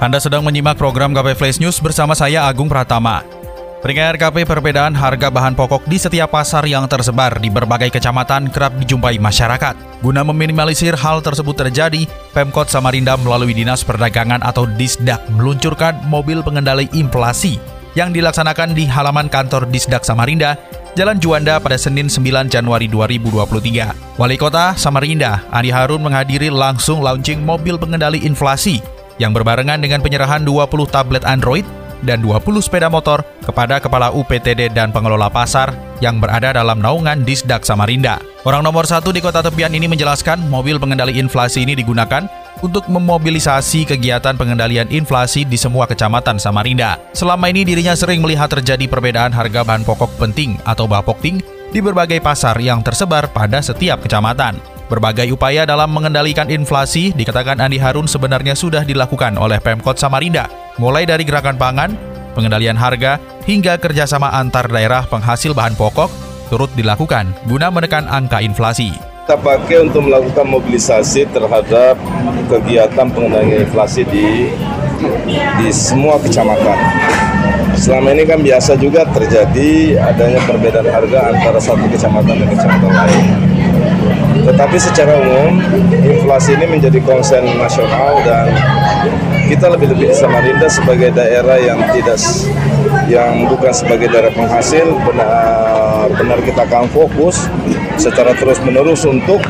Anda sedang menyimak program KP Flash News bersama saya Agung Pratama. Peringatan KP perbedaan harga bahan pokok di setiap pasar yang tersebar di berbagai kecamatan kerap dijumpai masyarakat. Guna meminimalisir hal tersebut terjadi, Pemkot Samarinda melalui Dinas Perdagangan atau Disdak meluncurkan mobil pengendali inflasi yang dilaksanakan di halaman kantor Disdak Samarinda, Jalan Juanda pada Senin 9 Januari 2023. Wali Kota Samarinda, Andi Harun menghadiri langsung launching mobil pengendali inflasi yang berbarengan dengan penyerahan 20 tablet Android dan 20 sepeda motor kepada Kepala UPTD dan pengelola pasar yang berada dalam naungan Disdak Samarinda. Orang nomor satu di kota tepian ini menjelaskan mobil pengendali inflasi ini digunakan untuk memobilisasi kegiatan pengendalian inflasi di semua kecamatan Samarinda. Selama ini dirinya sering melihat terjadi perbedaan harga bahan pokok penting atau bapokting di berbagai pasar yang tersebar pada setiap kecamatan. Berbagai upaya dalam mengendalikan inflasi, dikatakan Andi Harun sebenarnya sudah dilakukan oleh Pemkot Samarinda, mulai dari gerakan pangan, pengendalian harga, hingga kerjasama antar daerah penghasil bahan pokok turut dilakukan guna menekan angka inflasi. Kita pakai untuk melakukan mobilisasi terhadap kegiatan pengendalian inflasi di di semua kecamatan. Selama ini kan biasa juga terjadi adanya perbedaan harga antara satu kecamatan dan kecamatan lain. Tetapi secara umum inflasi ini menjadi konsen nasional dan kita lebih-lebih di Samarinda sebagai daerah yang tidak yang bukan sebagai daerah penghasil benar-benar kita akan fokus secara terus-menerus untuk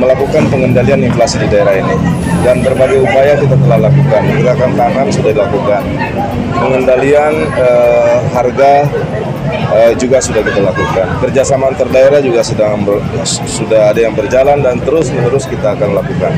melakukan pengendalian inflasi di daerah ini dan berbagai upaya kita telah lakukan gerakan tangan sudah dilakukan pengendalian eh, harga uh, juga sudah kita lakukan. Kerjasama antar daerah juga sedang ber, sudah ada yang berjalan dan terus menerus kita akan lakukan.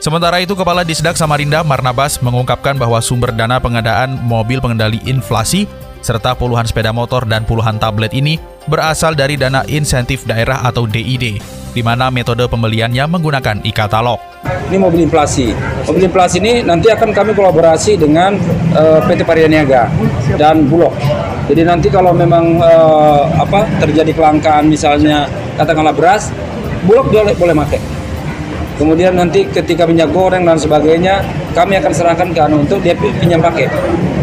Sementara itu, Kepala Disdak Samarinda Marnabas mengungkapkan bahwa sumber dana pengadaan mobil pengendali inflasi serta puluhan sepeda motor dan puluhan tablet ini berasal dari dana insentif daerah atau DID, di mana metode pembeliannya menggunakan e-katalog. Ini mobil inflasi. Mobil inflasi ini nanti akan kami kolaborasi dengan uh, PT Parianiaga dan Bulog. Jadi nanti kalau memang uh, apa terjadi kelangkaan misalnya katakanlah beras, Bulog boleh boleh pakai. Kemudian nanti ketika minyak goreng dan sebagainya, kami akan serahkan ke anu untuk dia pinjam pakai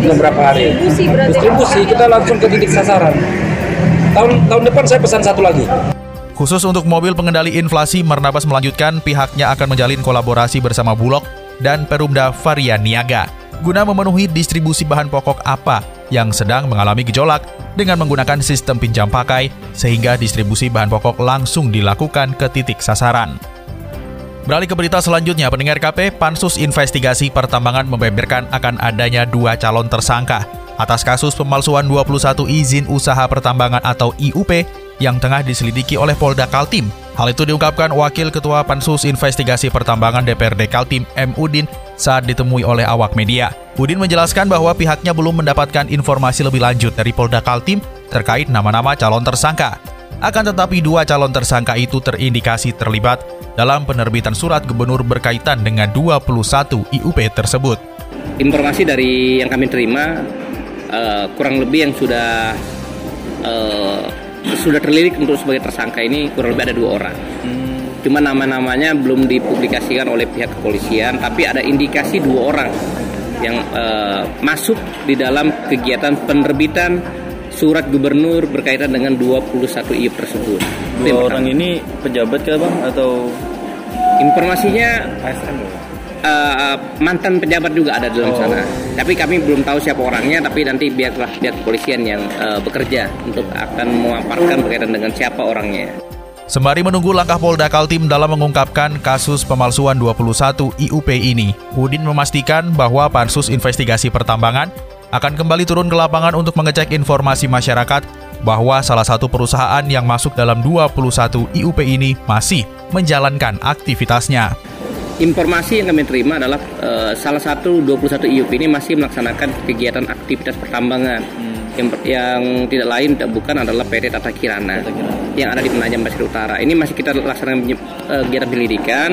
beberapa hari. Distribusi kita langsung ke titik sasaran. Tahun tahun depan saya pesan satu lagi. Khusus untuk mobil pengendali inflasi, Marnabas melanjutkan pihaknya akan menjalin kolaborasi bersama Bulog dan Perumda Varian Niaga guna memenuhi distribusi bahan pokok apa yang sedang mengalami gejolak dengan menggunakan sistem pinjam pakai sehingga distribusi bahan pokok langsung dilakukan ke titik sasaran. Beralih ke berita selanjutnya, pendengar KP, Pansus Investigasi Pertambangan membeberkan akan adanya dua calon tersangka atas kasus pemalsuan 21 izin usaha pertambangan atau IUP yang tengah diselidiki oleh Polda Kaltim. Hal itu diungkapkan Wakil Ketua Pansus Investigasi Pertambangan DPRD Kaltim M. Udin saat ditemui oleh awak media. Udin menjelaskan bahwa pihaknya belum mendapatkan informasi lebih lanjut dari Polda Kaltim terkait nama-nama calon tersangka. Akan tetapi dua calon tersangka itu terindikasi terlibat dalam penerbitan surat gubernur berkaitan dengan 21 IUP tersebut. Informasi dari yang kami terima uh, kurang lebih yang sudah uh, sudah terlirik untuk sebagai tersangka ini kurang lebih ada dua orang. Hmm. Cuma nama-namanya belum dipublikasikan oleh pihak kepolisian, tapi ada indikasi dua orang yang uh, masuk di dalam kegiatan penerbitan surat gubernur berkaitan dengan 21 IUP tersebut. Dua orang ini pejabat kah bang atau informasinya uh, mantan pejabat juga ada dalam oh. sana. Tapi kami belum tahu siapa orangnya. Tapi nanti biarlah pihak kepolisian yang uh, bekerja untuk akan memaparkan berkaitan dengan siapa orangnya. Sembari menunggu langkah Polda Kaltim dalam mengungkapkan kasus pemalsuan 21 IUP ini, Udin memastikan bahwa Pansus Investigasi Pertambangan akan kembali turun ke lapangan untuk mengecek informasi masyarakat bahwa salah satu perusahaan yang masuk dalam 21 IUP ini masih menjalankan aktivitasnya. Informasi yang kami terima adalah uh, salah satu 21 IUP ini masih melaksanakan kegiatan aktivitas pertambangan. Hmm. Yang, yang tidak lain tidak bukan adalah PT Tata Kirana, Tata Kirana. yang ada di Penajam Pasir Utara. Ini masih kita laksanakan uh, kegiatan penyelidikan,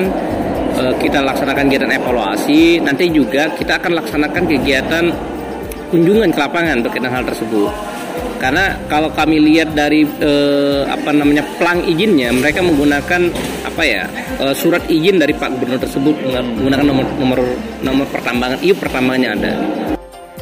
uh, kita laksanakan kegiatan evaluasi. Nanti juga kita akan laksanakan kegiatan kunjungan ke lapangan berkaitan hal tersebut karena kalau kami lihat dari eh, apa namanya plang izinnya mereka menggunakan apa ya eh, surat izin dari Pak Gubernur tersebut menggunakan nomor nomor nomor pertambangan iup pertambangannya ada.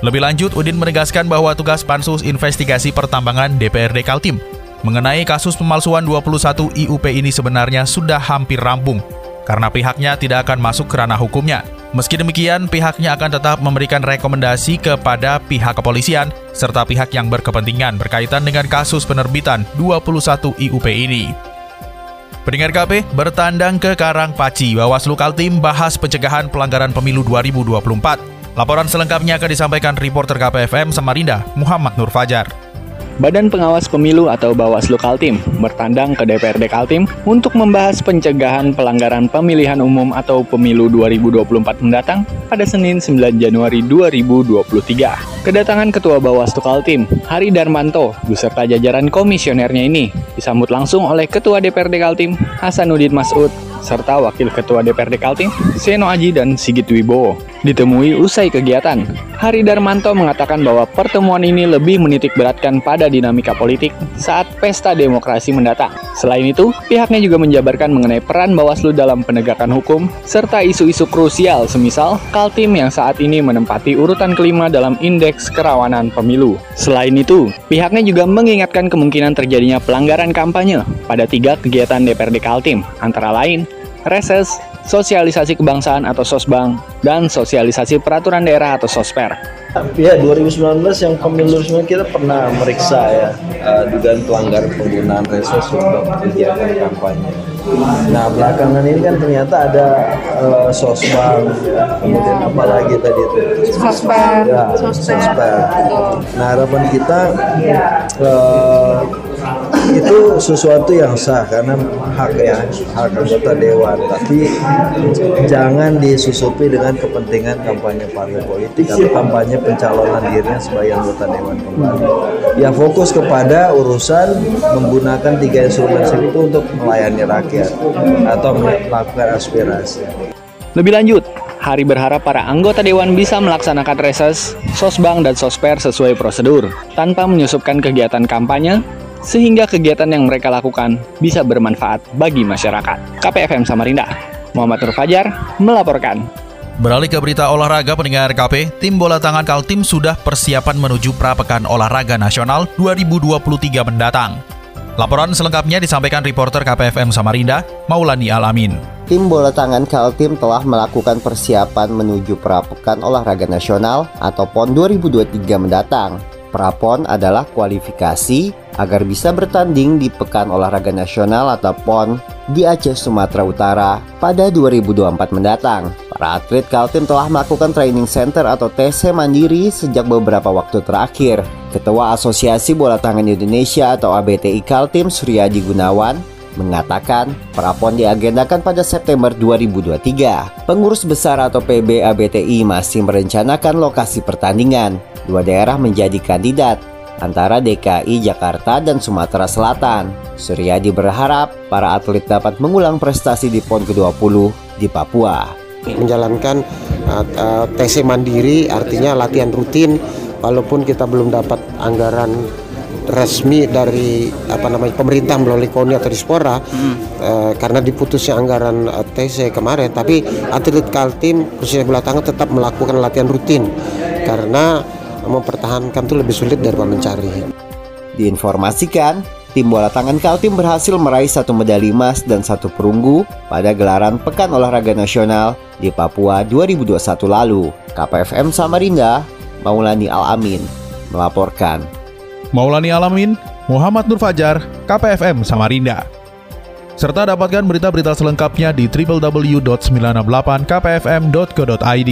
Lebih lanjut, Udin menegaskan bahwa tugas Pansus Investigasi Pertambangan DPRD Kaltim mengenai kasus pemalsuan 21 IUP ini sebenarnya sudah hampir rampung karena pihaknya tidak akan masuk ke ranah hukumnya. Meski demikian, pihaknya akan tetap memberikan rekomendasi kepada pihak kepolisian serta pihak yang berkepentingan berkaitan dengan kasus penerbitan 21 IUP ini. Pendengar KP bertandang ke Karangpaci, Bawaslu Kaltim bahas pencegahan pelanggaran pemilu 2024. Laporan selengkapnya akan disampaikan reporter KPFM Samarinda, Muhammad Nur Fajar. Badan Pengawas Pemilu atau Bawaslu Kaltim bertandang ke DPRD Kaltim untuk membahas pencegahan pelanggaran pemilihan umum atau pemilu 2024 mendatang pada Senin 9 Januari 2023. Kedatangan Ketua Bawaslu Kaltim, Hari Darmanto, beserta jajaran komisionernya ini disambut langsung oleh Ketua DPRD Kaltim, Hasanuddin Masud, serta Wakil Ketua DPRD Kaltim, Seno Aji dan Sigit Wibowo. Ditemui usai kegiatan, Hari Darmanto mengatakan bahwa pertemuan ini lebih menitik beratkan pada dinamika politik saat pesta demokrasi mendatang. Selain itu, pihaknya juga menjabarkan mengenai peran Bawaslu dalam penegakan hukum, serta isu-isu krusial semisal Kaltim yang saat ini menempati urutan kelima dalam indeks kerawanan pemilu. Selain itu, pihaknya juga mengingatkan kemungkinan terjadinya pelanggaran kampanye pada tiga kegiatan DPRD Kaltim, antara lain reses, sosialisasi kebangsaan atau sosbang, dan sosialisasi peraturan daerah atau sosper. Ya 2019 yang pemilu sebenarnya kita pernah meriksa ya uh, dugaan pelanggaran penggunaan reses untuk kegiatan kampanye. Nah belakangan ini kan ternyata ada uh, sosbang, ya. kemudian apa lagi tadi itu? Sosper. Ya, sosper. Nah harapan kita uh, itu sesuatu yang sah karena hak ya hak anggota dewan. Tapi jangan disusupi dengan kepentingan kampanye partai politik atau kampanye pencalonan dirinya sebagai anggota dewan kembali. Ya fokus kepada urusan menggunakan tiga instrumen itu untuk melayani rakyat atau melakukan aspirasi. Lebih lanjut Hari berharap para anggota dewan bisa melaksanakan reses, sosbang, dan sosper sesuai prosedur, tanpa menyusupkan kegiatan kampanye sehingga kegiatan yang mereka lakukan bisa bermanfaat bagi masyarakat. KPFM Samarinda, Muhammad Nur Fajar melaporkan. Beralih ke berita olahraga pendengar KP, tim bola tangan Kaltim sudah persiapan menuju Prapekan Olahraga Nasional 2023 mendatang. Laporan selengkapnya disampaikan reporter KPFM Samarinda, Maulani Alamin. Tim bola tangan Kaltim telah melakukan persiapan menuju Prapekan Olahraga Nasional atau PON 2023 mendatang. Prapon adalah kualifikasi agar bisa bertanding di Pekan Olahraga Nasional atau PON di Aceh Sumatera Utara pada 2024 mendatang. Para atlet Kaltim telah melakukan training center atau TC mandiri sejak beberapa waktu terakhir. Ketua Asosiasi Bola Tangan Indonesia atau ABTI Kaltim Suryadi Gunawan mengatakan prapon diagendakan pada September 2023. Pengurus besar atau PB ABTI masih merencanakan lokasi pertandingan dua daerah menjadi kandidat antara DKI Jakarta dan Sumatera Selatan. Suryadi berharap para atlet dapat mengulang prestasi di PON ke-20 di Papua. Menjalankan uh, uh, TC mandiri artinya latihan rutin walaupun kita belum dapat anggaran resmi dari apa namanya pemerintah melalui KONI atau Dispora hmm. uh, karena diputusnya anggaran uh, TC kemarin tapi atlet Kaltim khususnya bola tangan tetap melakukan latihan rutin karena mempertahankan itu lebih sulit daripada mencari. Diinformasikan, tim bola tangan Kaltim berhasil meraih satu medali emas dan satu perunggu pada gelaran Pekan Olahraga Nasional di Papua 2021 lalu. KPFM Samarinda, Maulani Alamin melaporkan. Maulani Alamin, Muhammad Nur Fajar, KPFM Samarinda. Serta dapatkan berita-berita selengkapnya di www.968kpfm.co.id.